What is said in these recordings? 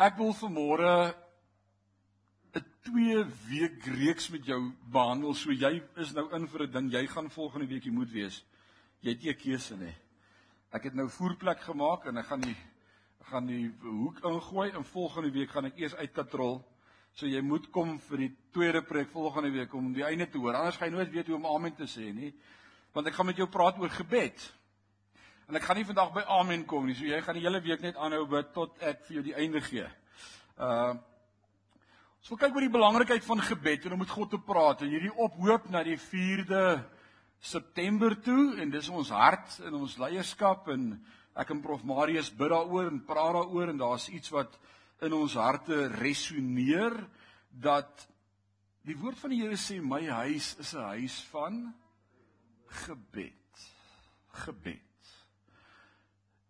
Ek wil vanmôre 'n 2 week reeks met jou behandel. So jy is nou in vir 'n ding. Jy gaan volgende week jy moet wees. Jy het 'n keuse nie. Ek het nou voerplek gemaak en ek gaan die gaan die hoek ingooi en volgende week gaan ek eers uit katrol. So jy moet kom vir die tweede preek volgende week om die einde te hoor. Anders gaan jy nooit weet hoe om amen te sê nie. Want ek gaan met jou praat oor gebed. En ek gaan nie vandag by amen kom nie. So jy gaan die hele week net aanhou bid tot ek vir jou die einde gee. Uh Ons wil kyk oor die belangrikheid van gebed en om met God te praat en hierdie ophoop na die 4de September toe en dis ons hart in ons leierskap en ek en Prof Marius bid daaroor en praat daaroor en daar's iets wat in ons harte resoneer dat die woord van die Here sê my huis is 'n huis van gebed. Gebed.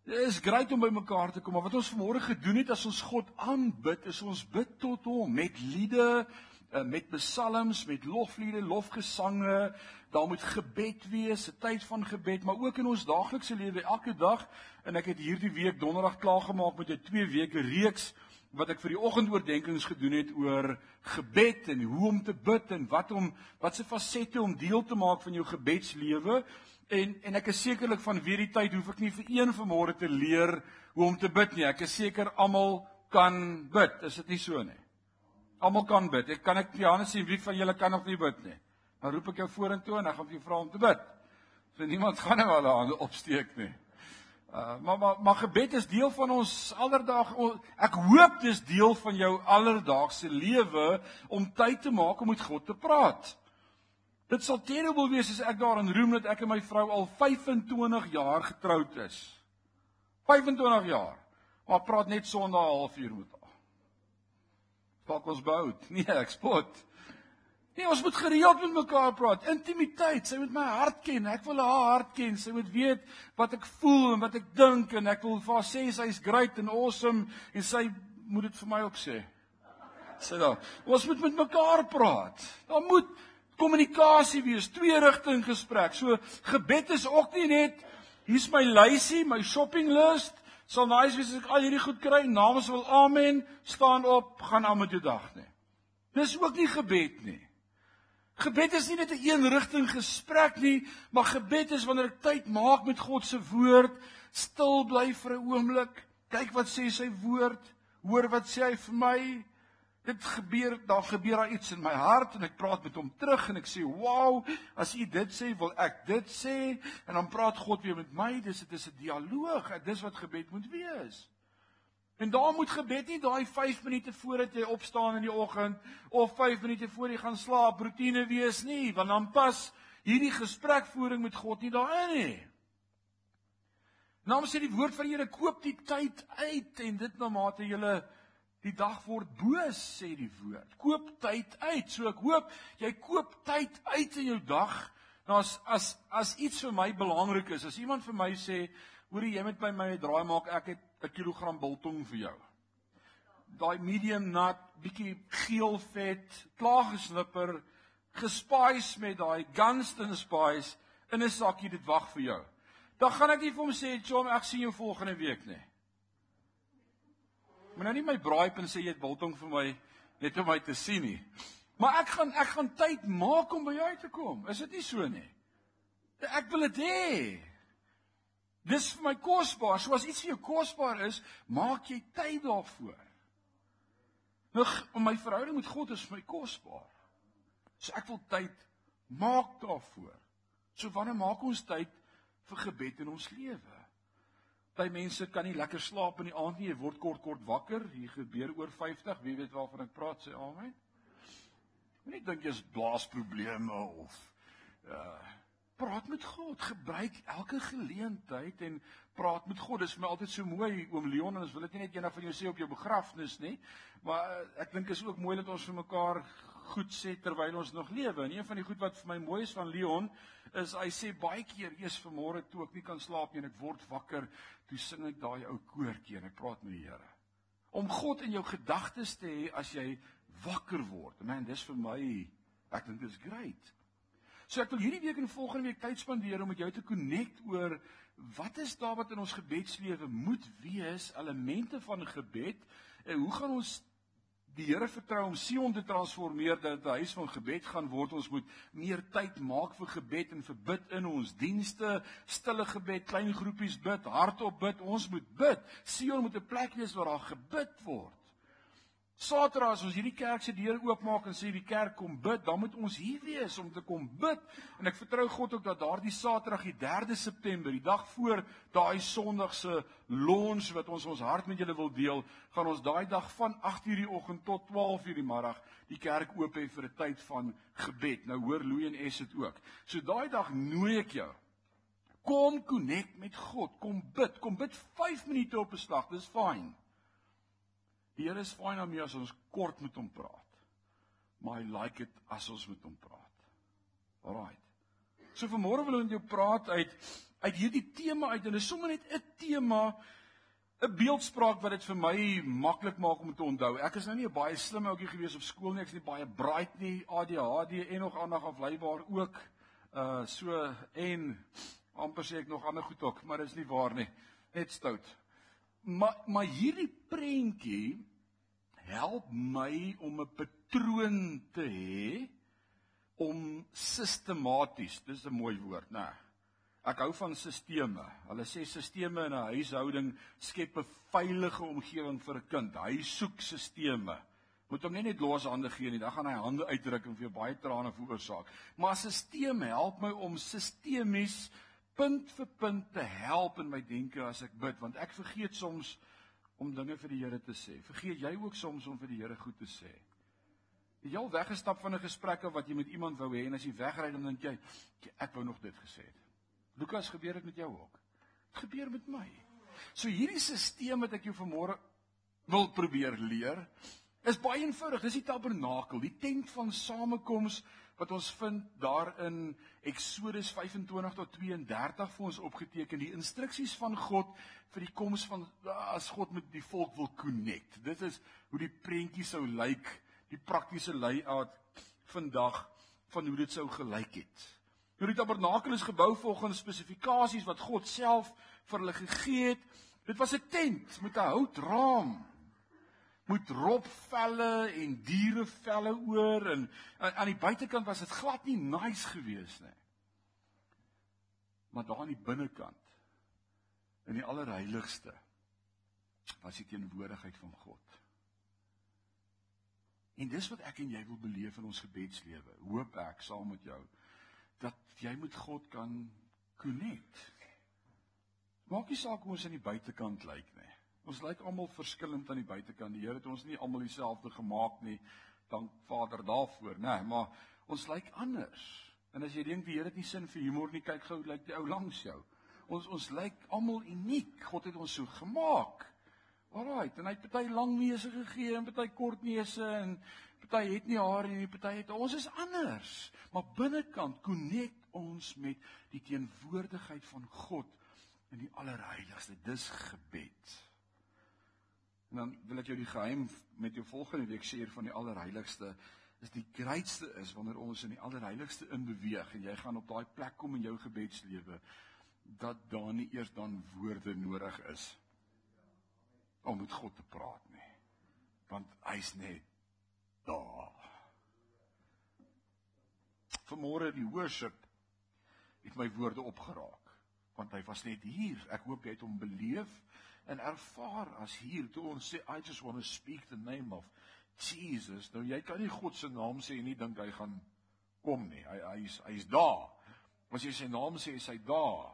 Dit is grait om by mekaar te kom, maar wat ons vanmôre gedoen het as ons God aanbid, is ons bid tot hom met liede, eh, met psalms, met lofliede, lofgesange. Daar moet gebed wees, 'n tyd van gebed, maar ook in ons daaglikse lewe elke dag. En ek het hierdie week donderdag klaar gemaak met 'n 2 weke reeks wat ek vir die oggendoordenkings gedoen het oor gebed en hoe om te bid en wat om wat se fasette om deel te maak van jou gebedslewe. En en ek is sekerlik van weer die tyd hoef ek nie vir een vanmôre te leer hoe om te bid nie. Ek is seker almal kan bid. Is dit nie so nie? Almal kan bid. Ek kan ek Johannes sê wie van julle kan nog nie bid nie. Dan roep ek jou vorentoe en ek gaan vir jou vra om te bid. So niemand gaan nou al hande opsteek nie. Uh maar maar maar gebed is deel van ons alledaags ek hoop dis deel van jou alledaagse lewe om tyd te maak om met God te praat. Dit sal terrible wees as ek daarin roem dat ek en my vrou al 25 jaar getroud is. 25 jaar. Maar praat net Sondag 'n halfuur met haar. Pak ons bout. Nee, ek spot. Nee, ons moet gereeld met mekaar praat. Intimiteit. Sy moet my hart ken. Ek wil haar hart ken. Sy moet weet wat ek voel en wat ek dink en ek wil vir haar sê sy's great and awesome en sy moet dit vir my ook sê. Sê dan. Ons moet met mekaar praat. Daar moet kommunikasie wees, twee rigting gesprek. So gebed is ook nie net hier's my lysie, my shopping list, sal nice wees as ek al hierdie goed kry, namens wil amen, staan op, gaan aan met jou dag nie. Dis ook nie gebed nie. Gebed is nie net 'n een rigting gesprek nie, maar gebed is wanneer ek tyd maak met God se woord, stil bly vir 'n oomblik, kyk wat sê sy woord, hoor wat sê hy vir my, Dit gebeur, daar gebeur daar iets in my hart en ek praat met hom terug en ek sê, "Wow, as u dit sê, wil ek dit sê." En dan praat God weer met my. Dis dit is 'n dialoog. Dis wat gebed moet wees. En daar moet gebed nie daai 5 minute voordat jy opstaan in die oggend of 5 minute voor jy gaan slaap rotine wees nie, want dan pas hierdie gesprekvoering met God nie daarin nie. Nou sê die woord van die Here koop die tyd uit en dit na mate jy Die dag word boos sê die woord. Koop tyd uit. So ek hoop jy koop tyd uit in jou dag. Nou as as as iets vir my belangrik is, as iemand vir my sê, "Hoerie, jy moet by my draai maak, ek het 'n kilogram biltong vir jou." Daai medium nut, bietjie geel vet, klaar gesnipper, gespice met daai Gunston spice in 'n sakkie dit wag vir jou. Dan gaan ek nie vir hom sê, "Chom, ek sien jou volgende week nie." Moet nou nie my braai en sê jy het biltong vir my net om my te sien nie. Maar ek gaan ek gaan tyd maak om by jou te kom. Is dit nie so nie? Ek wil dit hê. Dis vir my kosbaar. So as iets vir jou kosbaar is, maak jy tyd daarvoor. Nou om my verhouding met God is vir my kosbaar. So ek wil tyd maak daarvoor. So wanneer maak ons tyd vir gebed in ons lewe? Party mense kan nie lekker slaap in die aand nie, jy word kort kort wakker. Hier gebeur oor 50, wie weet waarvan ek praat, sê amen. Moenie dink jy's blaasprobleme of uh praat met God. Gebruik elke geleentheid en praat met God. Dit is vir my altyd so mooi oom Leon en ons wil dit nie net eendag van jou sê op jou begrafnis nie, maar uh, ek dink is ook mooi dat ons vir mekaar goed sê terwyl ons nog lewe. En een van die goed wat vir my mooi is van Leon is hy sê baie keer eers vanmôre toe ek nie kan slaap nie en ek word wakker, toe sing ek daai ou koortjie en ek praat met die Here. Om God in jou gedagtes te hê as jy wakker word. Man, dis vir my ek dink dit is great. So ek wil hierdie week en volgende week tyd spandeer om met jou te connect oor wat is daar wat in ons gebedslewe moet wees, elemente van gebed en hoe gaan ons die Here vertrou om Sion te transformeer dat dit 'n huis van gebed gaan word. Ons moet meer tyd maak vir gebed en vir bid in ons dienste, stille gebed, klein groepies bid, hardop bid. Ons moet bid. Sion moet 'n plek wees waar daar gebid word. Saterdag as ons hierdie kerk se deure oopmaak en sê die kerk kom bid, dan moet ons hier wees om te kom bid. En ek vertrou God ook dat daardie Saterdag die 3de September, die dag voor daai Sondag se launch wat ons ons hart met julle wil deel, gaan ons daai dag van 8:00 die oggend tot 12:00 die middag die kerk oop hê vir 'n tyd van gebed. Nou hoor Louie en Es dit ook. So daai dag nooi ek jou. Kom connect met God, kom bid, kom bid 5 minute op 'n slag. Dis fyn. Die Here is fyn jy as ons kort met hom praat. Maar hy like dit as ons met hom praat. Alraai. So vanmôre wil ek met jou praat uit uit hierdie tema uit en dit is sommer net 'n tema 'n beeldspraak wat dit vir my maklik maak om te onthou. Ek is nou nie 'n baie slim ouetjie gewees op skool nie. Ek's nie baie bright nie. ADHD en nog aandag afleibaar ook. Uh so en amper sê ek nog ander goed ook, maar dit is nie waar nie. Net stout. Maar maar hierdie prentjie help my om 'n patroon te hê om sistematies, dis 'n mooi woord, né? Ek hou van sisteme. Hulle sê sisteme in 'n huishouding skep 'n veilige omgewing vir 'n kind. Hy soek sisteme. Moet hom nie net los hande gee nie, dan gaan hy hande uitdruk en vir baie trane veroorsaak. Maar sisteme help my om sistemies punt vir punt te help in my denke as ek bid want ek vergeet soms om dinge vir die Here te sê. Vergeet jy ook soms om vir die Here goed te sê? Het jy al weggestap van 'n gesprek wat jy met iemand wou hê en as jy wegry dan dink jy ek wou nog dit gesê het. Lukas gebeur dit met jou ook. Dit gebeur met my. So hierdie stelsel wat ek jou vanmôre wil probeer leer is baie eenvoudig. Dis die tabernakel, die tent van samekoms wat ons vind daar in Eksodus 25 tot 32 vir ons opgeteken die instruksies van God vir die koms van as God met die volk wil connect. Dit is hoe die prentjie sou lyk, die praktiese layout vandag van hoe dit sou gelyk het. Nou die tabernakel is gebou volgens spesifikasies wat God self vir hulle gegee het. Dit was 'n tent met 'n houtraam moet ropvelle en dierevelle oor en aan, die buitekant was dit glad nie nice geweest nie. Maar daar aan die binnekant in die allerheiligste was die teenwoordigheid van God. En dis wat ek en jy wil beleef in ons gebedslewe. Hoop ek saam met jou dat jy met God kan connect. Maak nie saak hoe ons aan die buitekant lyk nie. Ons lyk almal verskillend aan die buitekant. Die Here het ons nie almal dieselfde gemaak nie. Dank Vader daarvoor, né? Nee, maar ons lyk anders. En as jy dink die Here het nie sin vir humor nie, kyk gou lyk die ou langs jou. Ons ons lyk almal uniek. God het ons so gemaak. Alraai, en hy het party lang neuse gegee en party kort neuse en party het nie hare nie, party het ons is anders. Maar binnekant connect ons met die teenwoordigheid van God in die allerheiligste. Dis gebed. En dan wil ek jou die geheim met jou volgende week sê van die allerheiligste is die grootste is wanneer ons in die allerheiligste inbeweeg en jy gaan op daai plek kom in jou gebedslewe dat daar nie eers dan woorde nodig is om met God te praat nie. Want hy's net daar. Vanmôre die worship het my woorde opgeraak want hy was net hier. Ek hoop jy het hom beleef en ervaar as hier toe ons sê I just want to speak the name of Jesus. Nou jy kan nie God se naam sê en nie dink hy gaan kom nie. Hy hy's hy's daar. As jy sy naam sê, is hy daar.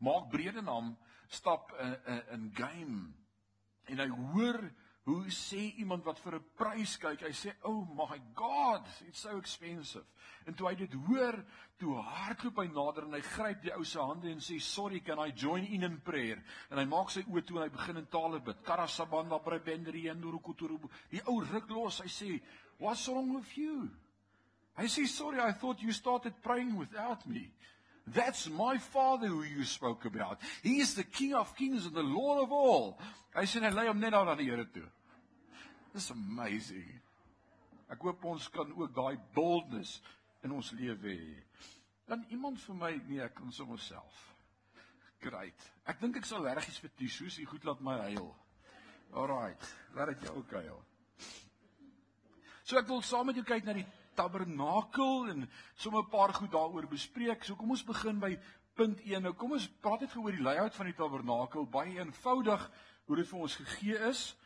Maak brede naam stap in in, in game en hy hoor Hoe sê iemand wat vir 'n prys kyk, hy sê, "Oh my God, it's so expensive." En toe hy dit hoor, toe hardloop hy nader en hy gryp die ou se hande en sê, "Sorry, can I join in in prayer?" En hy maak sy oë toe en hy begin in tale bid. Karasabanda prebendri en durukuturu. Die ou ruk los, hy sê, "What's wrong with you?" Hy sê, "Sorry, I thought you started praying without me." That's my father who you spoke about. He is the King of Kings and the Lord of all. Hy sê hy lei hom net aan die Here toe. This amazing. Ek hoop ons kan ook daai boldness in ons lewe hê. Dan iemand vir my, nee, ek kan sommer self. Great. Ek dink ek sal regtig vir Tisoos, hy goed laat my huil. Alraight, laat dit jou okay hou. So ek wil saam met jou kyk na die tabernakel en sommer 'n paar goed daaroor bespreek. So kom ons begin by punt 1. Nou kom ons praat net oor die layout van die tabernakel, baie eenvoudig hoe dit vir ons gegee is.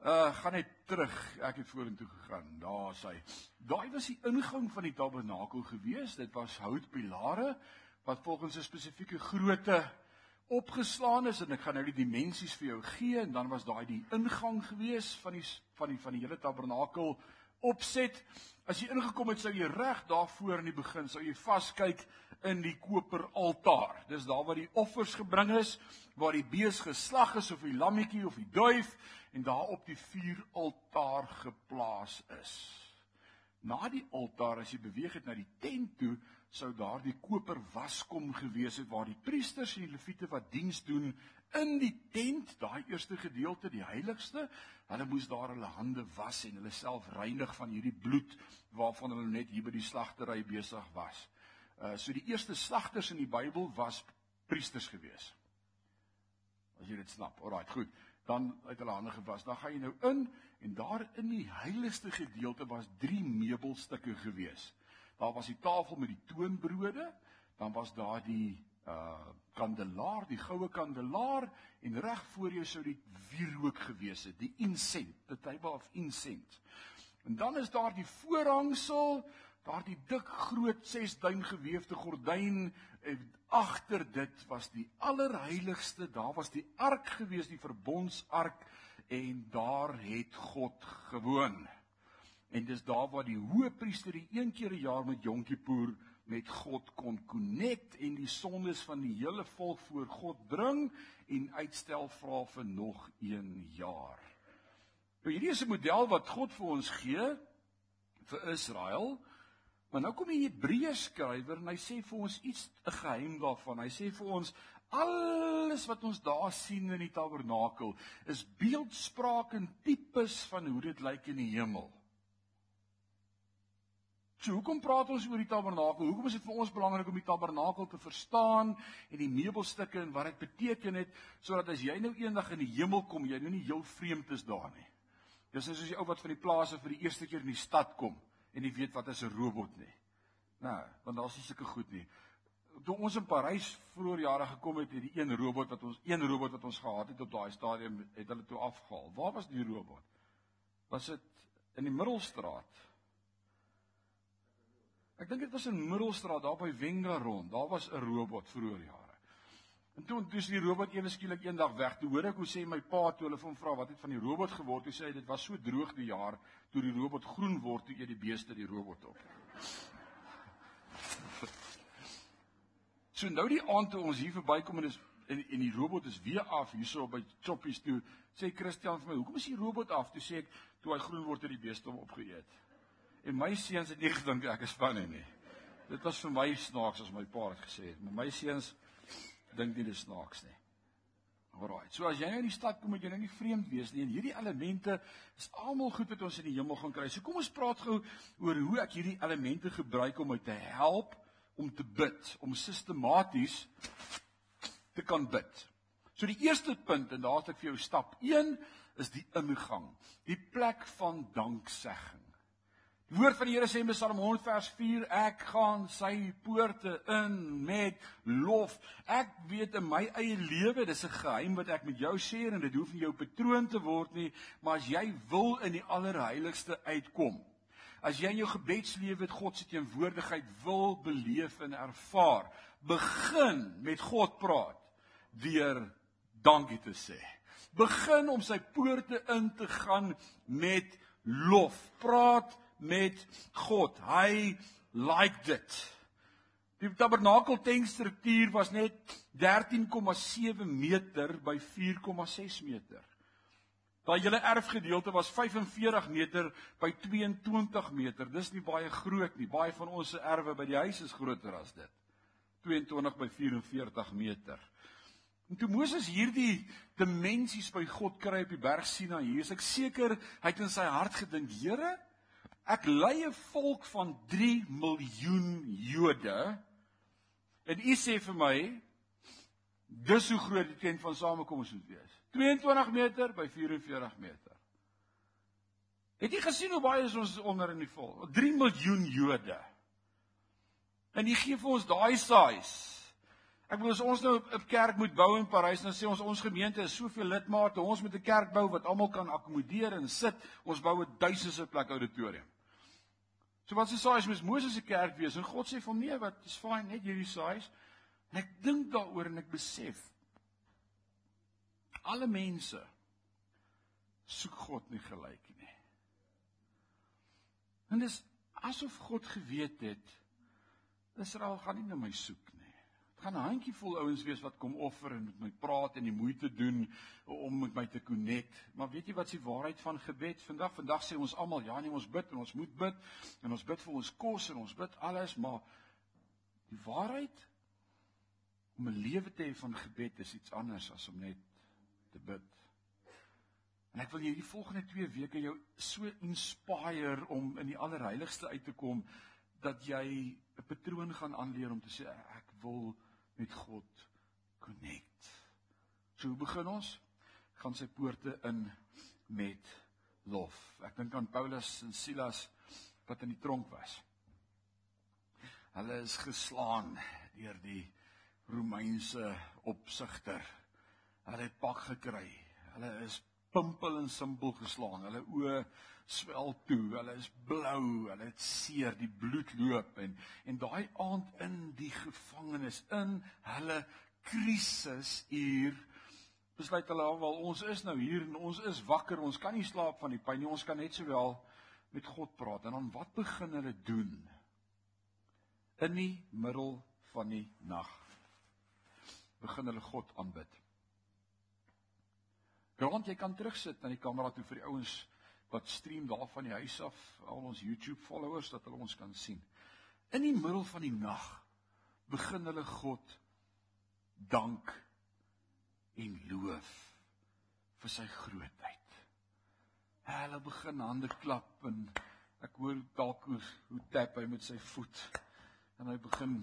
Uh gaan net terug. Ek het vorentoe gegaan. Daar is hy. Daai was die ingang van die tabernakel gewees. Dit was houtpilare wat volgens 'n spesifieke grootte opgeslaan is en ek gaan nou die dimensies vir jou gee en dan was daai die ingang gewees van die van die van die hele tabernakel opset. As jy ingekom het, sou jy reg daarvoor in die begin sou jy vaskyk in die koper altaar. Dis daar waar die offers gebring is, waar die bees geslag is of die lammetjie of die duif en daar op die vuuraltaar geplaas is. Na die altaar as jy beweeg het na die tent toe, sou daar die koper waskom gewees het waar die priesters en die leviete wat diens doen in die tent, daai eerste gedeelte, die heiligste, hulle moes daar hulle hande was en hulle self reinig van hierdie bloed waarvan hulle net hier by die slagtery besig was. Uh so die eerste slagters in die Bybel was priesters gewees. As jy dit snap. Alraai, goed. Dan uit hulle hande gewas. Dan gaan jy nou in en daar in die heiligste gedeelte was drie meubelstukke gewees. Daar was die tafel met die toonbrode, dan was daar die uh kandelaar, die goue kandelaar en reg voor jou sou die wierook gewees het, die incense, the table of incense. En dan is daar die voorhangsel, daardie dik groot 6 duim gewefte gordyn en agter dit was die allerheiligste, daar was die ark gewees, die verbondsark en daar het God gewoon. En dis daar waar die hoëpriester die een keer 'n jaar met Jom Kippur met God kon connect en die sondes van die hele volk voor God bring en uitstel vra vir nog 1 jaar. Nou hierdie is 'n model wat God vir ons gee vir Israel. Maar nou kom die Hebreërs skrywer en hy sê vir ons iets 'n geheim daarvan. Hy sê vir ons alles wat ons daar sien in die tabernakel is beeldspraak en tipes van hoe dit lyk in die hemel. So hoekom praat ons oor die tabernakel? Hoekom is dit vir ons belangrik om die tabernakel te verstaan en die meubelstukke en wat dit beteken het sodat as jy nou eendag in die hemel kom, jy nou nie heel vreemd is daar nie. Dis soos as jy ou wat van die plase vir die eerste keer in die stad kom en jy weet wat is 'n robot nie. Nou, want daar's nie sulke goed nie. Toe ons in Parys vroeër jare gekom het, het die een robot wat ons een robot wat ons gehad het op daai stadium het hulle toe afgehaal. Waar was die robot? Was dit in die Middelstraat? Ek dink dit was in Middelstraat daar by Wenga rond. Daar was 'n robot vroeër jare. En toe toe is die robot ewe skielik eendag weg. Toe hoor ek hoe sê my pa toe hulle hom vra wat het van die robot geword? Hy sê dit was so droog die jaar toe die robot groen word toe eet die beeste die robot op. So nou die aand toe ons hier verbykom en is en en die robot is weer af hierso by Choppies toe sê Christian vir my hoekom is die robot af toe sê ek toe hy groen word het die beeste hom opgeëet En my seuns het nie gedink ek is van hom nie. Dit was vir my snaaks as my pa het gesê het, maar my seuns dink nie dis snaaks nie. Alraai. So as jy nou in die stad kom, moet jy nou nie vreemd wees nie. En hierdie elemente is almal goed wat ons in die hemel gaan kry. So kom ons praat gou oor hoe ek hierdie elemente gebruik om my te help om te bid, om sistematies te kan bid. So die eerste punt en daar het ek vir jou stap 1 is die ingang, die plek van danksegging. Die woord van die Here sê in Psalm 100 vers 4: Ek gaan sy poorte in met lof. Ek weet in my eie lewe, dis 'n geheim wat ek met jou sê en dit hoef nie jou patroon te word nie, maar as jy wil in die allerheiligste uitkom, as jy in jou gebedslewe met God se teenwoordigheid wil beleef en ervaar, begin met God praat deur dankie te sê. Begin om sy poorte in te gaan met lof. Praat met God. Hy like dit. Die tabernakel tankstruktuur was net 13,7 meter by 4,6 meter. Daai hele erfgedeelte was 45 meter by 22 meter. Dis nie baie groot nie. Baie van ons se erwe by die huis is groter as dit. 22 by 44 meter. En toe Moses hierdie dimensies by God kry op die berg hier is ek seker hy het in sy hart gedink, Here, Ek lei 'n volk van 3 miljoen Jode En u sê vir my dis hoe groot die tent van samekoms moet wees. 22 meter by 44 meter. Het jy gesien hoe baie is ons onder in die vol? 3 miljoen Jode. En hy gee vir ons daai size. Ek bedoel as ons nou 'n kerk moet bou in Parys, dan sê ons ons gemeente is soveel lidmate, ons moet 'n kerk bou wat almal kan akkommodeer en sit. Ons bou 'n duisende plek auditorium. So wat se size moet Moses se kerk wees? En God sê vir hom nee, wat is fyn, net hierdie size. En ek dink daaroor en ek besef alle mense soek God nie gelyk nie. En dis asof God geweet het Israel gaan nie na my soek gaan 'n handjievol ouens wees wat kom offer en met my praat en die moeite doen om met my te connect. Maar weet jy wat se waarheid van gebed vandag? Vandag sê ons almal ja nee, ons bid en ons moet bid en ons bid vir ons kos en ons bid alles, maar die waarheid om 'n lewe te hê van gebed is iets anders as om net te bid. En ek wil hierdie volgende 2 weke jou so inspireer om in die allerheiligste uit te kom dat jy 'n patroon gaan aanleer om te sê ek wil met God connect. So begin ons gaan sy poorte in met lof. Ek dink aan Paulus en Silas wat in die tronk was. Hulle is geslaan deur die Romeinse opsigter. Hulle het pak gekry. Hulle is pimpel en simpel geslaan. Hulle oë swel toe. Hulle is blou. Hulle het seer, die bloed loop en en daai aand in die gevangenis in hulle krisis hier besluit hulle alwel ons is nou hier en ons is wakker. Ons kan nie slaap van die pyn nie. Ons kan net sowel met God praat. En dan wat begin hulle doen? In die middel van die nag begin hulle God aanbid. Grant jy kan terugsit na die kamera toe vir die ouens wat stream daar van die huis af, al ons YouTube followers dat hulle ons kan sien. In die middel van die nag begin hulle God dank en loof vir sy grootheid. Hulle begin hande klap en ek hoor dalk hoe, hoe tap hy met sy voet en hy begin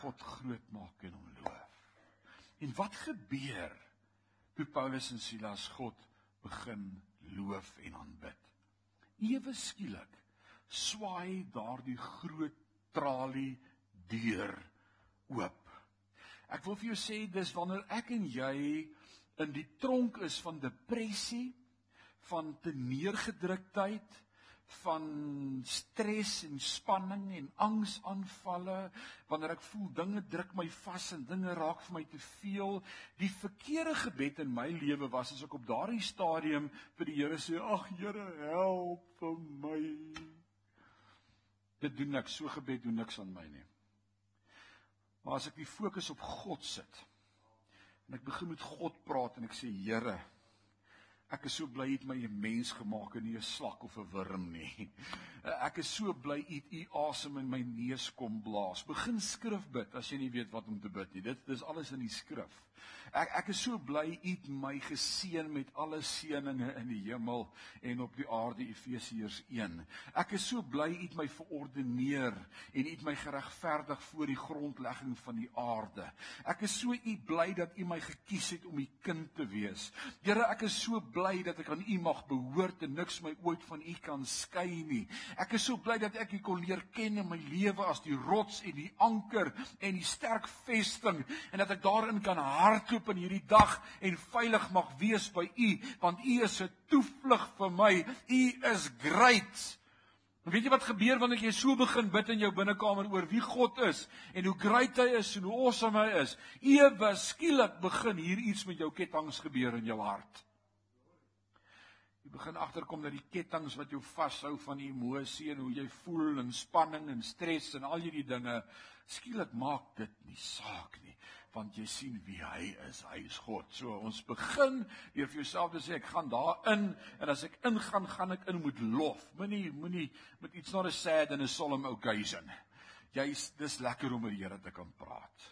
God groot maak en hom loof. En wat gebeur? Toe Paulus en Silas God begin loof en aanbid. Ewe skielik swaai daardie groot tralie deur oop. Ek wil vir jou sê dis wanneer ek en jy in die tronk is van depressie, van te neergedruktheid, van stres en spanning en angsaanvalle. Wanneer ek voel dinge druk my vas en dinge raak vir my te veel. Die verkeerde gebed in my lewe was as ek op daardie stadium vir die Here sê ag Here help vir my. Dit doen ek so gebed doen niks aan my nie. Maar as ek die fokus op God sit en ek begin met God praat en ek sê Here Ek is so bly jy het my 'n mens gemaak en nie 'n slak of 'n wurm nie. Ek is so bly u u asem in my neus kom blaas. Begin skrif bid as jy nie weet wat om te bid nie. Dit dis alles in die skrif. Ek ek is so bly u het my geseën met alle seënings in die hemel en op die aarde Efesiërs 1. Ek is so bly u het my verordeneer en u het my geregverdig voor die grondlegging van die aarde. Ek is so u bly dat u my gekies het om u kind te wees. Here, ek is so bly dat ek aan u mag behoort en niks my ooit van u kan skei nie. Ek is so bly dat ek u kon leer ken in my lewe as die rots en die anker en die sterk vesting en dat ek daarin kan hardloop hardloop in hierdie dag en veilig mag wees by U, want U is 'n toevlug vir my. U is great. En weet jy wat gebeur wanneer jy so begin bid in jou binnekamer oor wie God is en hoe great hy is en hoe awesome hy is? Ewe skielik begin hier iets met jou ketTINGS gebeur in jou hart. Jy begin agterkom dat die ketTINGS wat jou vashou van emosie en hoe jy voel en spanning en stres en al hierdie dinge skielik maak dit nie saak nie want jy sien wie hy is. Hy is God. So ons begin deur vir jouself te sê ek gaan daarin en as ek ingaan, gaan ek in met lof. Moenie moenie met iets not a sad and a solemn occasion. Jy's dis lekker om met die Here te kan praat.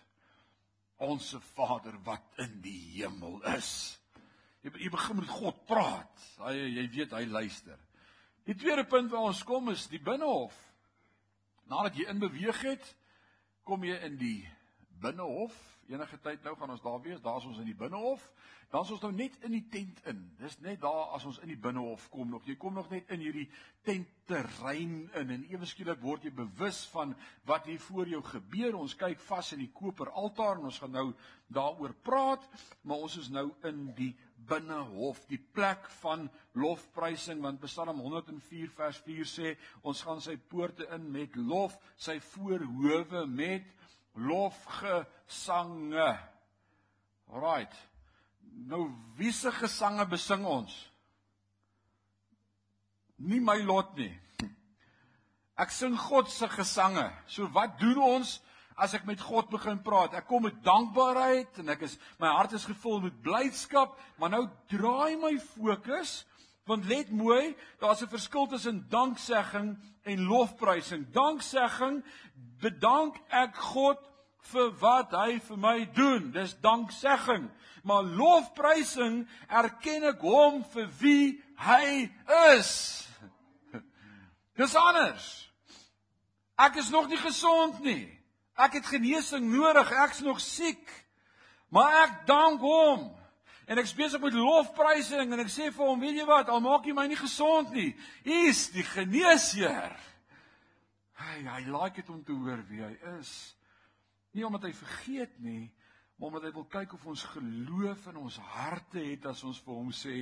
Onse Vader wat in die hemel is. Jy, jy begin met God praat. Hy jy weet hy luister. Die tweede punt waar ons kom is die binnehof. Nadat jy in beweeg het, kom jy in die binnehof. Enige tyd nou gaan ons daar wees. Daar's ons in die binnehof. Dan is ons nou net in die tent in. Dis net daar as ons in die binnehof kom nog. Jy kom nog net in hierdie tentterrein in en ewe skielik word jy bewus van wat hier voor jou gebeur. Ons kyk vas in die koper altaar en ons gaan nou daaroor praat, maar ons is nou in die binnehof, die plek van lofprysing want Psalm 104 vers 4 sê ons gaan sy poorte in met lof, sy voorhoewe met lofgesange. Alraight. Nou wiese gesange besing ons? Nie my lot nie. Ek sing God se gesange. So wat doen ons as ek met God begin praat. Ek kom met dankbaarheid en ek is my hart is gevul met blydskap, maar nou draai my fokus want let mooi, daar's 'n verskil tussen danksegging en lofprysing. Danksegging bedank ek God vir wat hy vir my doen. Dis danksegging. Maar lofprysing erken ek hom vir wie hy is. Dis anders. Ek is nog nie gesond nie. Ek het genesing nodig. Ek's nog siek. Maar ek dank hom. En ek besig met lofprysing en ek sê vir hom, weet jy wat, al maak jy my nie gesond nie, U is die geneesheer. Hy hy like dit om te hoor wie hy is. Nie omdat hy vergeet nie, maar omdat hy wil kyk of ons geloof in ons harte het as ons vir hom sê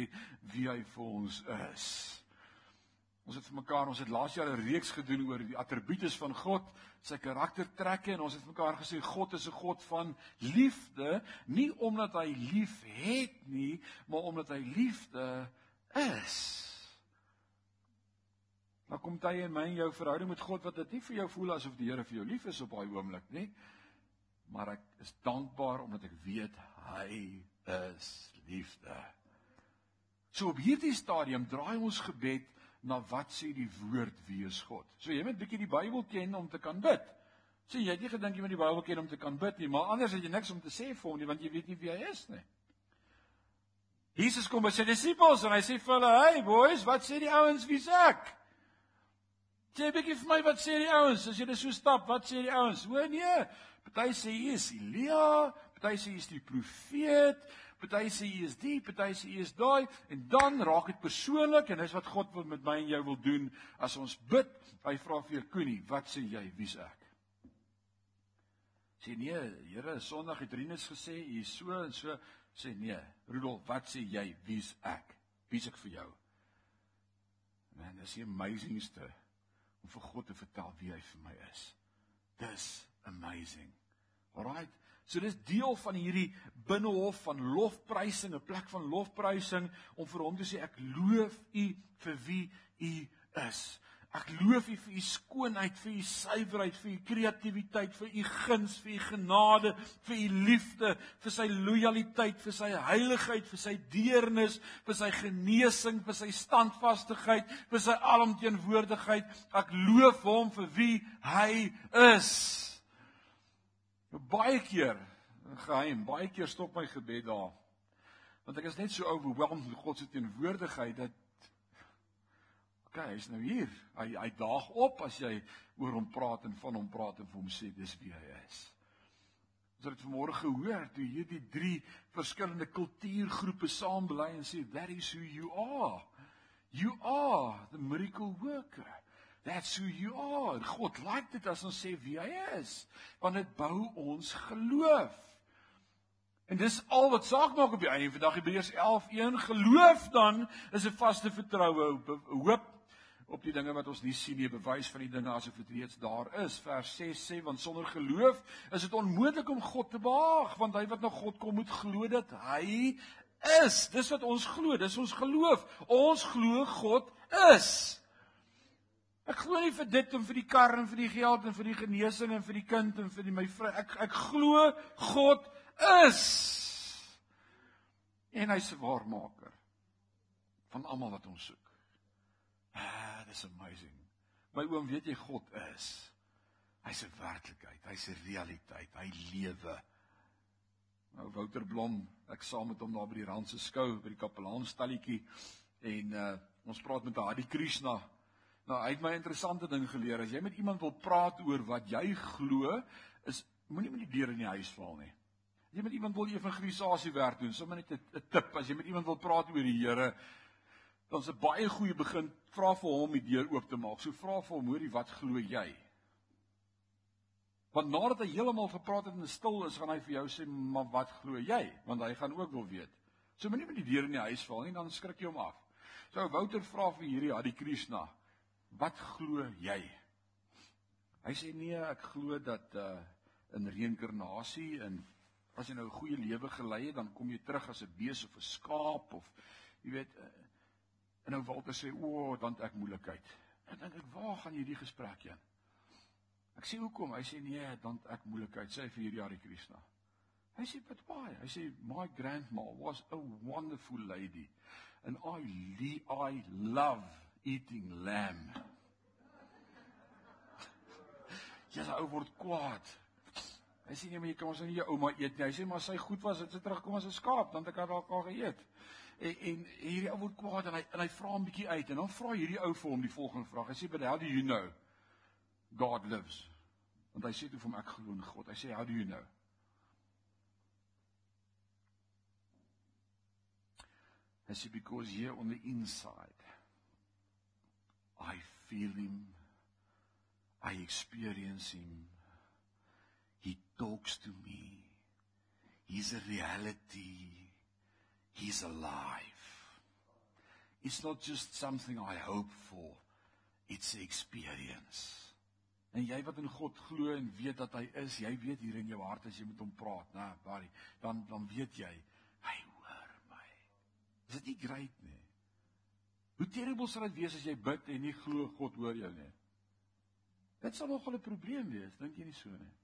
wie hy vir ons is. Ons het vir mekaar, ons het laas jaar 'n reeks gedoen oor die attribute van God, sy karaktertrekke en ons het mekaar gesê God is 'n God van liefde, nie omdat hy lief het nie, maar omdat hy liefde is. Nou kom dit in my en jou verhouding met God wat dit nie vir jou voel asof die Here vir jou lief is op daai oomblik nie. Maar ek is dankbaar omdat ek weet hy is liefde. So op hierdie stadium draai ons gebed na wat sê die woord wie is God. So jy moet bietjie die Bybel ken om te kan bid. So jy het nie gedink jy moet die Bybel ken om te kan bid nie, maar anders het jy niks om te sê vir hom nie want jy weet nie wie hy is nie. Jesus kom by sy disippels en hy sê vir hulle: "Hey boys, wat sê die ouens wie's ek?" Sê bietjie vir my wat sê die ouens as net so stap, wat sê die ouens? O nee, party sê hy is Elia, party sê hy is die profeet, Party sê hy is die, party sê hy is daai en dan raak dit persoonlik en dis wat God wil met my en jou wil doen as ons bid. Hy vra vir Koenie, wat sê jy, wie's ek? Sê nee, Here, Sondag het Rinus gesê hy is so en so sê nee. Rudolf, wat sê jy, wie's ek? Wie's ek vir jou? Man, dis die amazingste om vir God te vertel wie hy vir my is. Dis amazing. Alraight. So dis deel van hierdie binnehof van lofprysing, 'n plek van lofprysing om vir hom te sê ek loof U vir wie U is. Ek loof U vir U skoonheid, vir U suiwerheid, vir U kreatiwiteit, vir U guns, vir U genade, vir U liefde, vir sy lojaliteit, vir sy heiligheid, vir sy deernis, vir sy genesing, vir sy standvastigheid, vir sy alomteenwoordigheid. Ek loof hom vir wie hy is. Baie keer geheim, baie keer stop my gebed daar. Want ek is net so overwhelmed met God se teenwoordigheid dat okay, hy's nou hier. Hy hy daag op as jy oor hom praat en van hom praat en vir hom sê dis wie hy is. Ons het vanmôre gehoor toe hierdie drie verskillende kultuurgroepe saam bly en sê that is who you are. You are the miracle worker. That's who you are. God like dit as ons sê wie hy is, want dit bou ons geloof. En dis al wat saak maak op die einde van dag Hebreërs 11:1 geloof dan is 'n vaste vertroue, hoop op die dinge wat ons nie sien nie, bewys van die dinge asof dit reeds daar is. Vers 6 sê want sonder geloof is dit onmoontlik om God te behaag, want hy wat na God kom moet glo dat hy is. Dis wat ons glo, dis ons geloof. Ons glo God is. Ek glo nie vir dit en vir die kar en vir die geld en vir die genesing en vir die kind en vir die my vrou. Ek ek glo God is. En hy's 'n waarmaker van almal wat hom soek. Ah, dis amazing. My oom, weet jy God is. Hy's 'n werklikheid, hy's 'n realiteit, hy lewe. Nou Wouter Blom, ek saam met hom daar by die Randse skou by die kapelaanstalletjie en uh ons praat met Hadi Krishna Nou, hy het my 'n interessante ding geleer. As jy met iemand wil praat oor wat jy glo, is moenie met die deur in die huis val nie. As jy met iemand wil evangelisasie werk doen, sommer net 'n tip, as jy met iemand wil praat oor die Here, dan is 'n baie goeie begin vra vir hom die deur oop te maak. So vra vir hom, hoorie, wat glo jy? Want nadat hy heeltemal gepraat het en stil is, gaan hy vir jou sê, "Maar wat glo jy?" Want hy gaan ook wil weet. So moenie met die deur in die huis val nie, dan skrik jy hom af. So Wouter vra vir hierdie Hadi Krishna, "Wat glo jy?" Hy sê nee, ek glo dat uh in reïnkarnasie en as jy nou 'n goeie lewe gelei het, dan kom jy terug as 'n bees of 'n skaap of jy weet uh, en nou Walter sê o, oh, dan ek moeilikheid. Ek dink ek waar gaan hierdie gesprek heen? Ek sê hoekom? Hy sê nee, dan ek moeilikheid. Sê vir hierdie Hare Krishna. Hy sê but why? Hy sê my grandma was a wonderful lady and I I love eating lamb. Ja, sy ou word kwaad. Hy sê nee, maar jy kan ons nie jou ouma eet nie. Hy sê maar sy goed was, dit het terugkom as 'n skaap, dan het ek haar al geëet. En, en hierdie ou word kwaad en hy en hy vra 'n bietjie uit en dan vra hierdie ou vir hom die volgende vraag. Hy sê, "But how do you know God lives?" Want hy sê toe vir hom ek glo in God. Hy sê, "How do you know?" Hy sê because here on the inside I feel him I experience him. He talks to me. He's a reality. He's alive. It's not just something I hope for. It's an experience. En jy wat in God glo en weet dat hy is, jy weet hier in jou hart as jy met hom praat, né, Barry, dan dan weet jy hy hoor my. Is dit nie great nie? Hoe terrible sal dit wees as jy bid en nie glo God hoor jou nie? Dit sal nogal 'n probleem wees, dink jy nie so nie?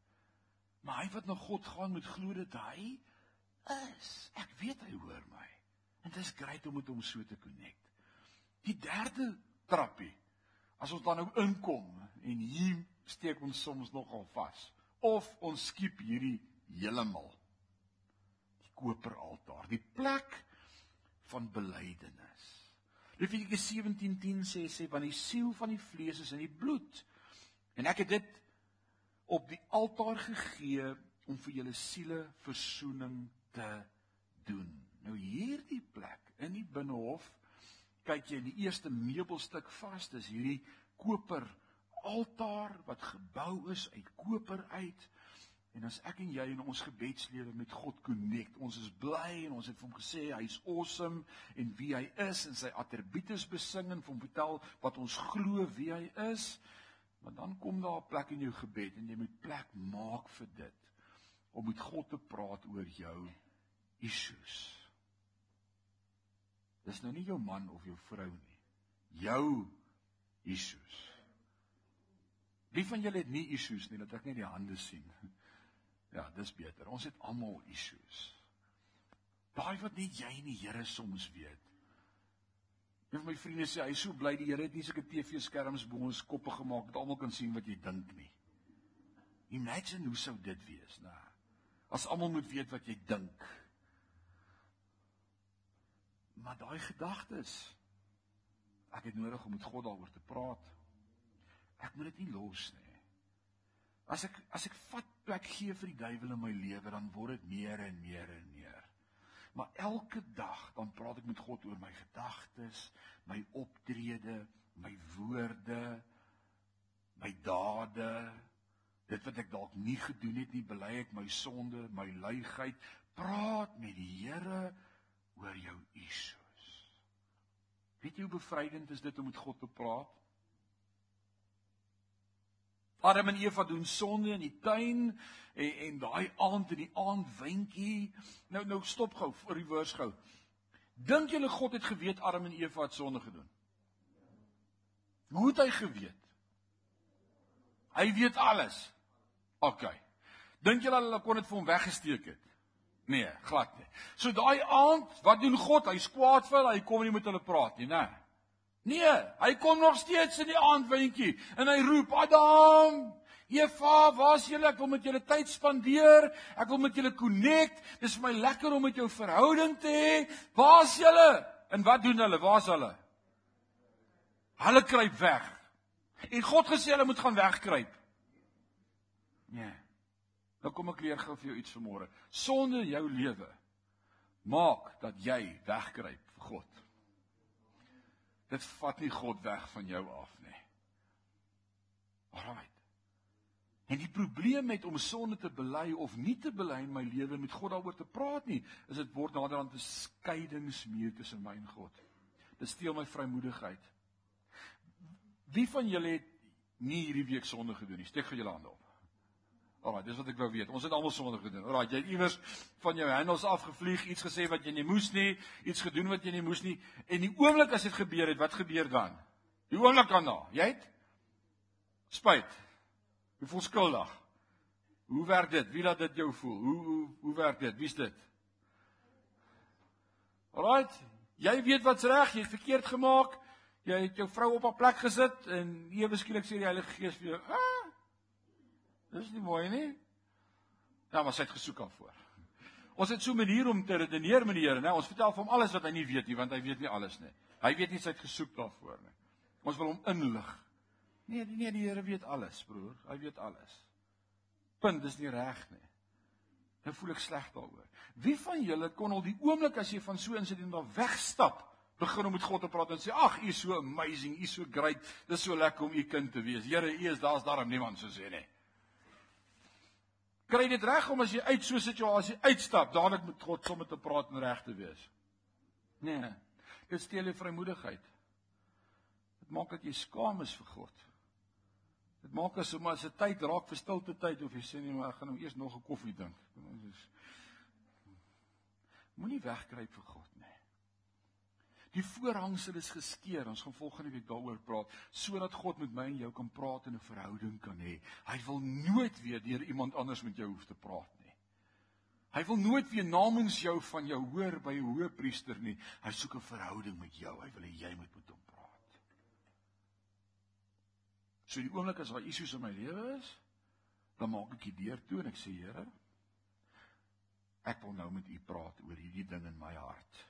Maar hy wat na God gaan moet glo dat hy is. Ek weet hy hoor my. En dit is grait om met hom so te connect. Die derde trappie. As ons dan nou inkom en hier steek ons soms nogal vas of ons skiep hierdie heeltemal. Die koperaltaar, die plek van belydenis. Levitikus 17:10 sê sê want die siel van die vlees is in die bloed. En ek het dit op die altaar gegee om vir julle siele verzoening te doen. Nou hierdie plek in die binnehof kyk jy in die eerste meubelstuk vas, dis hierdie koper altaar wat gebou is uit koper uit. En as ek en jy in ons gebedslewe met God connect, ons is bly en ons het vir hom gesê hy's awesome en wie hy is en sy attribute besing en hom vertel wat ons glo wie hy is. Maar dan kom daar 'n plek in jou gebed en jy moet plek maak vir dit om met God te praat oor jou issues. Dis nou nie jou man of jou vrou nie. Jou issues. Wie van julle het nie issues nie? Laat ek net die hande sien. Ja, dis beter. Ons het almal issues. Daai wat net jy en die Here soms weet. Een van my vriende sê hy is so bly die Here het nie sulke TV-skerms bo ons koppe gemaak dat almal kan sien wat jy dink nie. Imagine hoe sou dit wees, nou. As almal moet weet wat jy dink. Maar daai gedagtes ek het nodig om met God daaroor te praat. Ek moet dit nie los nie. As ek as ek vat plek gee vir die duiwel in my lewe, dan word dit meer en meer en meer. Maar elke dag dan praat ek met God oor my gedagtes, my optrede, my woorde, my dade, dit wat ek dalk nie gedoen het nie, bely ek my sonde, my luiheid. Praat met die Here oor jou issues. Weet jy hoe bevrydend is dit om met God te praat? Adam en Eva doen sonde in die tuin en en daai aand in die aand windjie. Nou nou stop gou vir die woord gou. Dink julle God het geweet Adam en Eva het sonde gedoen? Hoe het hy geweet? Hy weet alles. OK. Dink julle hulle kon dit vir hom weggesteek het? Nee, glad nie. So daai aand, wat doen God? Hy's kwaad vir hulle, hy kom nie met hulle praat nie, né? Nee. Nee, hy kom nog steeds in die aandwindjie en hy roep Adam, Eva, waar's julle? Ek wil met julle tyd spandeer. Ek wil met julle connect. Dis vir my lekker om met jou verhouding te hê. Waar's julle? En wat doen hulle? Waar's hulle? Hulle kruip weg. En God gesê hulle moet gaan wegkruip. Nee. Nou kom ek leer gou vir jou iets vanmôre. Sonde jou lewe maak dat jy wegkruip vir God. Dit vat nie God weg van jou af nie. Alraai. En die probleem met om sonde te bely of nie te bely in my lewe met God daaroor te praat nie, is dit word naderhand 'n skeidingsmuur tussen my en God. Dit steel my vrymoedigheid. Wie van julle het nie hierdie week sonde gedoen nie? Steek vir julle hande op. Alraai, dis wat ek wou weet. Ons het almal sonde gedoen. Alraai, jy het iewers van jou handels afgevlieg, iets gesê wat jy nie moes nie, iets gedoen wat jy nie moes nie. En die oomblik as dit gebeur het, wat gebeur dan? Die oomblik daarna, jy het spyt. Jy voel skuldig. Hoe werk dit? Wie laat dit jou voel? Hoe hoe hoe werk dit? Wie's dit? Alraait, jy weet wat's reg, jy het verkeerd gemaak. Jy het jou vrou op haar plek gesit en ewe skielik sê die Heilige Gees vir jou, "Ah, dis nie mooi nie." Ja, maar sy het gesoek daarvoor. Ons het so 'n manier om te redeneer met die Here, né? Ons vertel vir hom alles wat hy nie weet nie, want hy weet nie alles nie. Hy weet nie sy het gesoek daarvoor nie. Ons wil hom inlig. Nee, nee, die Here weet alles, broer. Hy weet alles. Punt, dis nie reg nie. Nou voel ek sleg daaroor. Wie van julle kon al die oomblik as jy van so 'n insident daar wegstap, begin om met God te praat en sê: "Ag, U is so amazing, U is so great. Dis so lekker om U kind te wees. Here, U is daar's daarom niemand so sê nie." Kry dit reg om as jy uit so 'n situasie uitstap, dadelik met God sommer te praat en reg te wees? Nee. Dit steel jou vrymoedigheid. Dit maak dat jy skaam is vir God. Dit maak as sommer as 'n tyd raak vir stilte tyd of jy sê nee maar ek gaan nou eers nog 'n koffie drink. Moenie wegkruip vir God. Die voorhangsel is geskeur. Ons gaan volgende week daaroor praat sodat God met my en jou kan praat en 'n verhouding kan hê. Hy wil nooit weer deur iemand anders met jou hoef te praat nie. Hy wil nooit weer namens jou van jou hoor by 'n hoëpriester nie. Hy soek 'n verhouding met jou. Hy wil hê jy moet met hom So die oomblik as daar issues in my lewe is, dan maak ek die deur toe en ek sê Here, ek wil nou met U praat oor hierdie ding in my hart.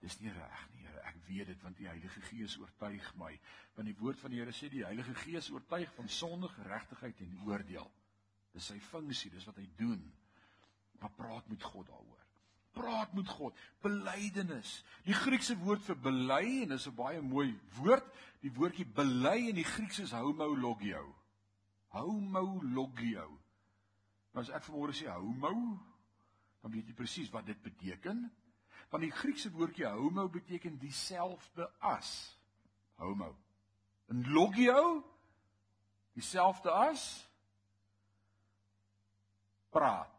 Dis nie reg nie, Here. Ek weet dit want die Heilige Gees oortuig my. Want die woord van die Here sê die Heilige Gees oortuig van sonde, geregtigheid en oordeel. Dis sy funksie, dis wat hy doen. Maar praat met God daaroor praat met God. Belydenis. Die Griekse woord vir bely en dis 'n baie mooi woord. Die woordjie bely in die Grieks is homologio. Homologio. Nou as ek vanmôre sê homo, dan weet jy presies wat dit beteken. Want die Griekse woordjie homo beteken dieselfde as. Homo. En logio dieselfde as praat.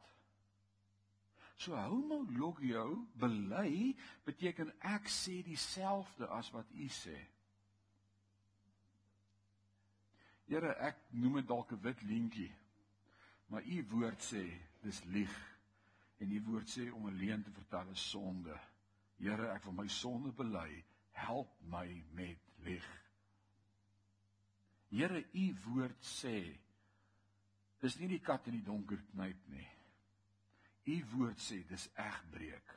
So homologio bely beteken ek sê dieselfde as wat u sê. Here, ek noem dit dalk 'n wit leentjie. Maar u woord sê dis lieg. En u woord sê om 'n leuen te vertel is sonde. Here, ek wil my sonde bely. Help my met lieg. Here, u woord sê dis nie die kat in die donker knyp nie. U woord sê dis egbreek.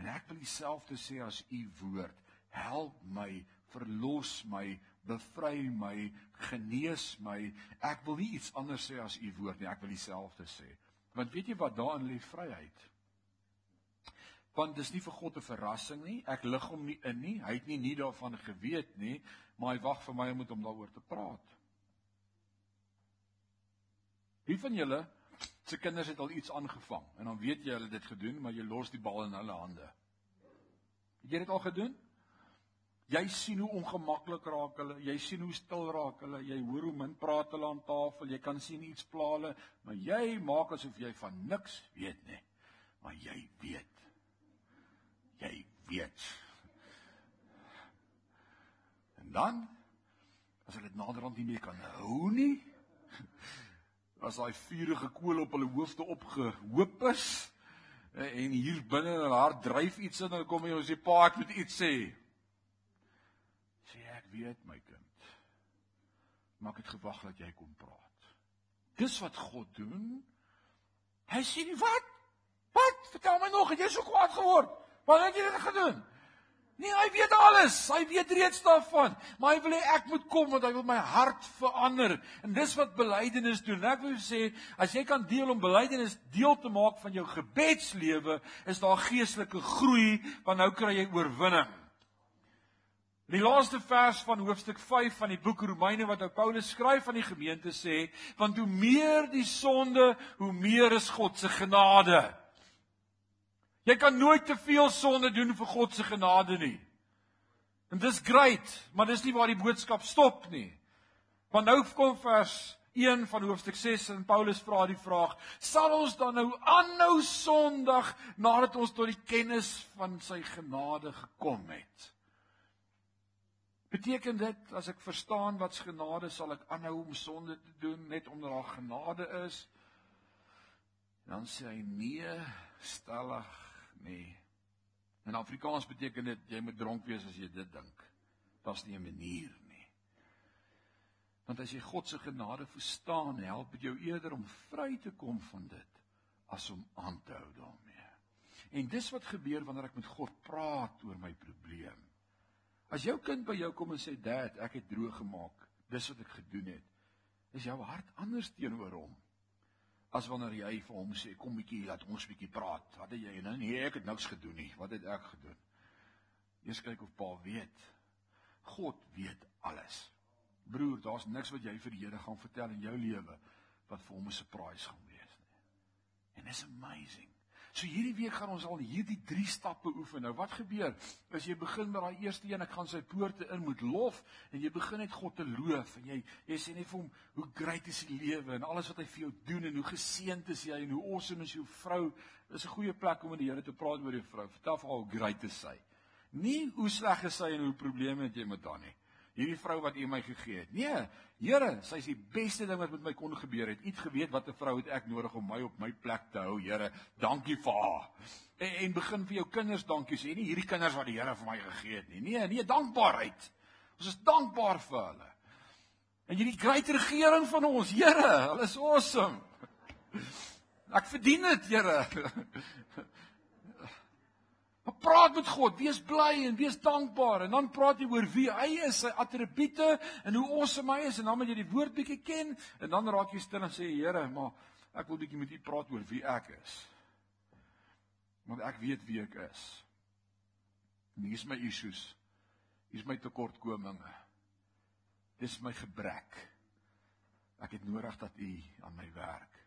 En ek wil dieselfde sê as u woord. Help my, verlos my, bevry my, genees my. Ek wil nie iets anders sê as u woord nie. Ek wil dieselfde sê. Want weet jy wat daarin lê vryheid? Want dis nie vir God 'n verrassing nie. Ek lig hom nie in nie. Hy het nie nie daarvan geweet nie, maar hy wag vir my om met hom daaroor te praat. Wie van julle se kinders het al iets aangevang en dan weet jy hulle het dit gedoen, maar jy los die bal in hulle hande. Het jy dit al gedoen? Jy sien hoe ongemaklik raak hulle, jy sien hoe stil raak hulle, jy hoor hoe min praat hulle aan tafel, jy kan sien iets pla hulle, maar jy maak asof jy van niks weet nie. Maar jy weet. Jy weet. En dan as hulle dit naderhand nie meer kan hou nie, as daai vuurige kool op hulle hoofde opgehoop is en hier binne in hart dryf iets in en dan kom jy en sê pa ek moet iets sê. Ek weet my kind. Maak dit gewag dat jy kom praat. Dis wat God doen. Hy sê nie wat? Wat? Vertel my nog, het jy so kwaad geword? Wat het jy dit gedoen? Nee, hy weet alles. Hy weet reeds daarvan, maar hy wil hê ek moet kom want hy wil my hart verander. En dis wat belydenis doen. Ek wil sê, as jy kan deel om belydenis deel te maak van jou gebedslewe, is daar geestelike groei, want nou kry jy oorwinning. Die laaste vers van hoofstuk 5 van die boek Romeine wat ou Paulus skryf aan die gemeente sê, want hoe meer die sonde, hoe meer is God se genade. Jy kan nooit te veel sonde doen vir God se genade nie. En dis great, maar dis nie waar die boodskap stop nie. Want nou kom vers 1 van hoofstuk 6 en Paulus vra die vraag: Sal ons dan nou aanhou sondig nadat ons tot die kennis van sy genade gekom het? Beteken dit as ek verstaan wat's genade sal ek aanhou om sonde te doen net omdat daar genade is? Dan sê hy nee, stellig nee. In Afrikaans beteken dit jy moet dronk wees as jy dit dink. Dit's nie 'n manier nie. Want as jy God se genade verstaan, help dit jou eerder om vry te kom van dit as om aan te hou daarmee. En dis wat gebeur wanneer ek met God praat oor my probleem. As jou kind by jou kom en sê, "Dad, ek het droog gemaak. Dis wat ek gedoen het." Is jou hart anders teenoor hom as wanneer jy vir hom sê kom bietjie laat ons bietjie praat. Wat het jy nou? Nee, ek het niks gedoen nie. Wat het ek gedoen? Eers kyk of pa weet. God weet alles. Broer, daar's niks wat jy vir die Here gaan vertel in jou lewe wat vir hom 'n surprise gaan wees nie. En dis amazing. So hierdie week gaan ons al hierdie 3 stappe oefen. Nou wat gebeur as jy begin met daai eerste een, ek gaan sy poorte in moet lof en jy begin net God te loof en jy jy sê net vir hom hoe great is die lewe en alles wat hy vir jou doen en hoe geseënd is jy en hoe awesome is jou vrou. Dis 'n goeie plek om met die Here te praat oor jou vrou. Vertel vir haar hoe great is sy. Nie hoe sleg is sy en hoe probleme het jy met haar nie hierdie vrou wat U my gegee het. Nee, Here, sy is die beste ding wat met my kon gebeur het. U het geweet watter vrou het ek nodig om my op my plek te hou, Here. Dankie vir haar. En, en begin vir jou kinders dankie sê, nie hierdie kinders wat die Here vir my gegee het nie. Nee, nee, dankbaarheid. Ons is dankbaar vir hulle. En hierdie groot regering van ons, Here, hulle is awesome. Ek verdien dit, Here. Maar praat met God, wees bly en wees dankbaar en dan praat jy oor wie hy is, sy attribute en hoe awesome hy is en dan moet jy die woord bietjie ken en dan raak jy stil en sê Here, maar ek wil bietjie met U praat oor wie ek is. Want ek weet wie ek is. En hier is my issues. Hier is my tekortkominge. Dis my gebrek. Ek het nodig dat U aan my werk.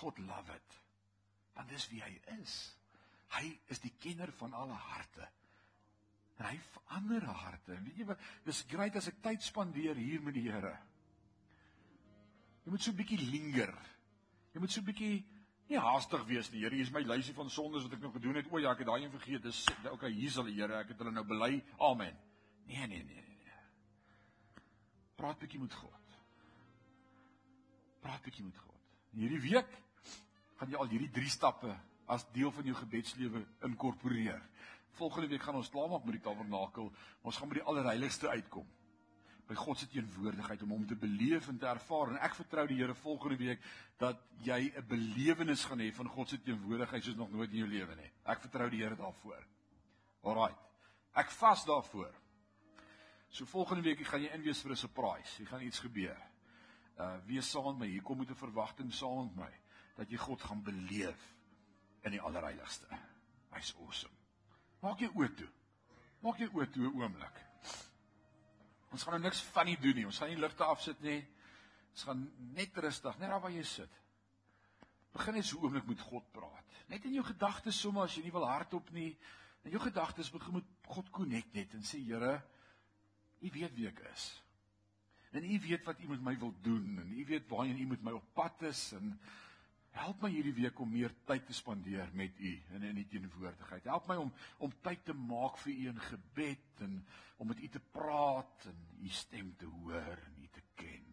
God love it. Want dis wie hy is. Hy is die kenner van alle harte. En hy verander harte. Weet jy wat? Dis great as ek tyd spandeer hier met die Here. Jy moet so 'n bietjie linger. Jy moet so 'n bietjie nie haastig wees nie. Here, hier is my lysie van sondes wat ek nog gedoen het. O ja, ek het daai een vergeet. Dis okay, hier is die Here. Ek het hulle nou bely. Amen. Nee, nee, nee, nee. nee. Praat bietjie met God. Praat bietjie met God. Hierdie week gaan jy al hierdie 3 stappe as deel van jou gebedslewe inkorporeer. Volgende week gaan ons klaarmaak met die tabernakel. Ons gaan by die allerheiligste uitkom. By God se teenwoordigheid om hom te beleef en te ervaar en ek vertrou die Here volgende week dat jy 'n belewenis gaan hê van God se teenwoordigheid soos nog nooit in jou lewe nie. Ek vertrou die Here daarvoor. Alraai. Ek vas daarvoor. So volgende week gaan jy inwees vir 'n surprise. Hier gaan iets gebeur. Uh wees saam met my. Hier kom met 'n verwagting saam met my dat jy God gaan beleef in die allerheiligste. Hy's awesome. Maak jou oë toe. Maak jou oë toe 'n oomblik. Ons gaan nou niks van nie doen nie. Ons gaan nie ligte afsit nie. Ons gaan net rustig, net daar waar jy sit. Begin net so oomblik met God praat. Net in jou gedagtes sommer as jy nie wil hardop nie. In jou gedagtes begin met God connect net en sê Here, U weet wie ek is. En U weet wat U met my wil doen en U weet waarheen U met my op pad is en Help my hierdie week om meer tyd te spandeer met U in in die teenwoordigheid. Help my om om tyd te maak vir U in gebed en om met U te praat en U stem te hoor en U te ken.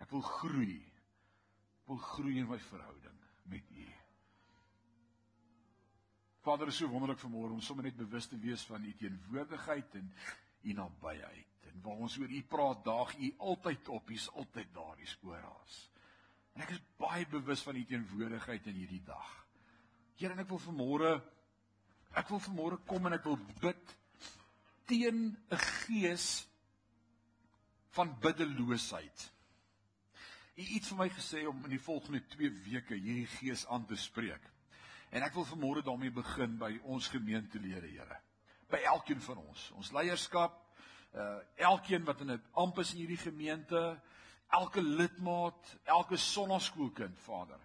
Ek wil groei. Ek wil groei in my verhouding met U. Vader, is so wonderlik vanmôre om sommer net bewus te wees van U teenwoordigheid en U nabyheid. En waar ons oor U praat, daag U altyd op. U's altyd daar, U spoor ons. En ek is baie bewus van u teenwoordigheid in hierdie dag. Here, ek wil vanmôre ek wil vanmôre kom en ek wil bid teen 'n gees van biddeloosheid. Hy het iets vir my gesê om in die volgende 2 weke hierdie gees aan te spreek. En ek wil vanmôre daarmee begin by ons gemeentelede, Here. By elkeen van ons, ons leierskap, uh elkeen wat in 'n amp is in hierdie gemeente, elke lidmaat, elke sonnaskoolkind, Vader.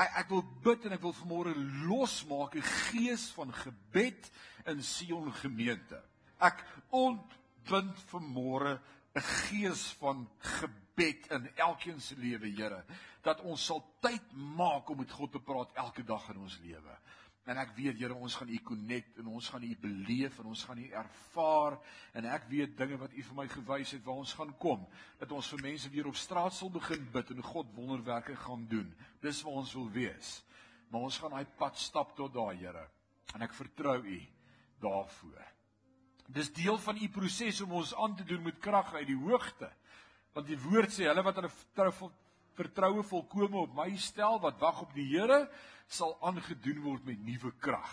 Ek ek wil bid en ek wil vanmôre losmaak 'n gees van gebed in Sion gemeente. Ek ontbind vanmôre 'n gees van gebed in elkeen se lewe, Here, dat ons sal tyd maak om met God te praat elke dag in ons lewe. En ek weet Here, ons gaan U connect en ons gaan U beleef en ons gaan U ervaar en ek weet dinge wat U vir my gewys het waar ons gaan kom, dat ons vir mense weer op straat sal begin bid en God wonderwerke gaan doen. Dis waar ons wil wees. Maar ons gaan daai pad stap tot daar, Here. En ek vertrou U daarvoor. Dis deel van U proses om ons aan te doen met krag uit die hoogte. Want die woord sê hulle wat hulle vertroue volkome op my stel wat wag op die Here sal aangedoen word met nuwe krag.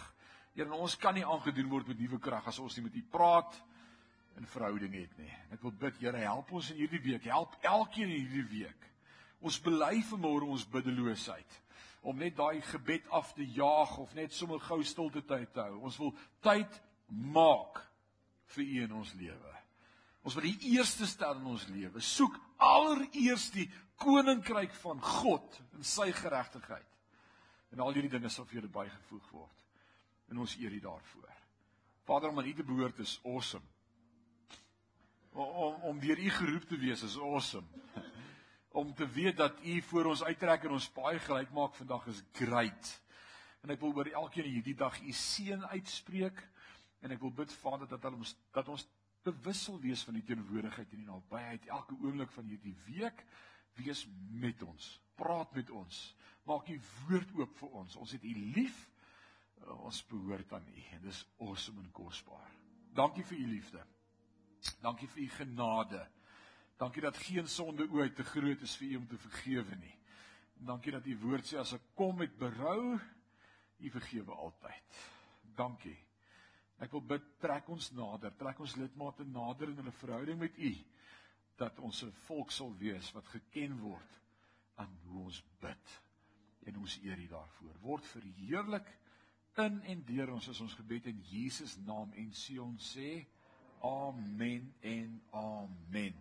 Here, ons kan nie aangedoen word met nuwe krag as ons nie met U praat in verhouding het nie. Ek wil bid, Here, help ons in hierdie week. Help elkeen in hierdie week. Ons bely vanmôre ons biddeloosheid om net daai gebed af te jaag of net sommer gou stilte tyd te hou. Ons wil tyd maak vir U in ons lewe. Ons wil die eerste stel in ons lewe. Soek allereers die koninkryk van God en sy geregtigheid. En al hierdie dinge sal vir julle bygevoeg word. En ons eer U daarvoor. Vader, om aan U te behoort is awesome. Om om deur U geroep te wees is awesome. Om te weet dat U voor ons uittrek en ons paai gelyk maak vandag is great. En ek wil oor elkeen hierdie dag U seën uitspreek en ek wil bid Vader dat ons dat ons bewus sal wees van die teenwoordigheid en die nabyheid elke oomblik van hierdie week wees met ons praat met ons maak u woord oop vir ons. Ons het u lief. Ons behoort aan u. En dis awesome en kosbaar dankie vir u liefde. Dankie vir u genade. Dankie dat geen sonde ooit te groot is vir u om te vergewe nie. En dankie dat u woord sê as ek kom met berou u vergewe altyd. Dankie. Ek wil bid trek ons nader, trek ons lidmate nader in hulle verhouding met U dat ons 'n volk sal wees wat geken word aan hoe ons bid en ons eer U daarvoor. Word verheerlik in en deur ons as ons gebed in Jesus naam en sê ons sê amen en amen.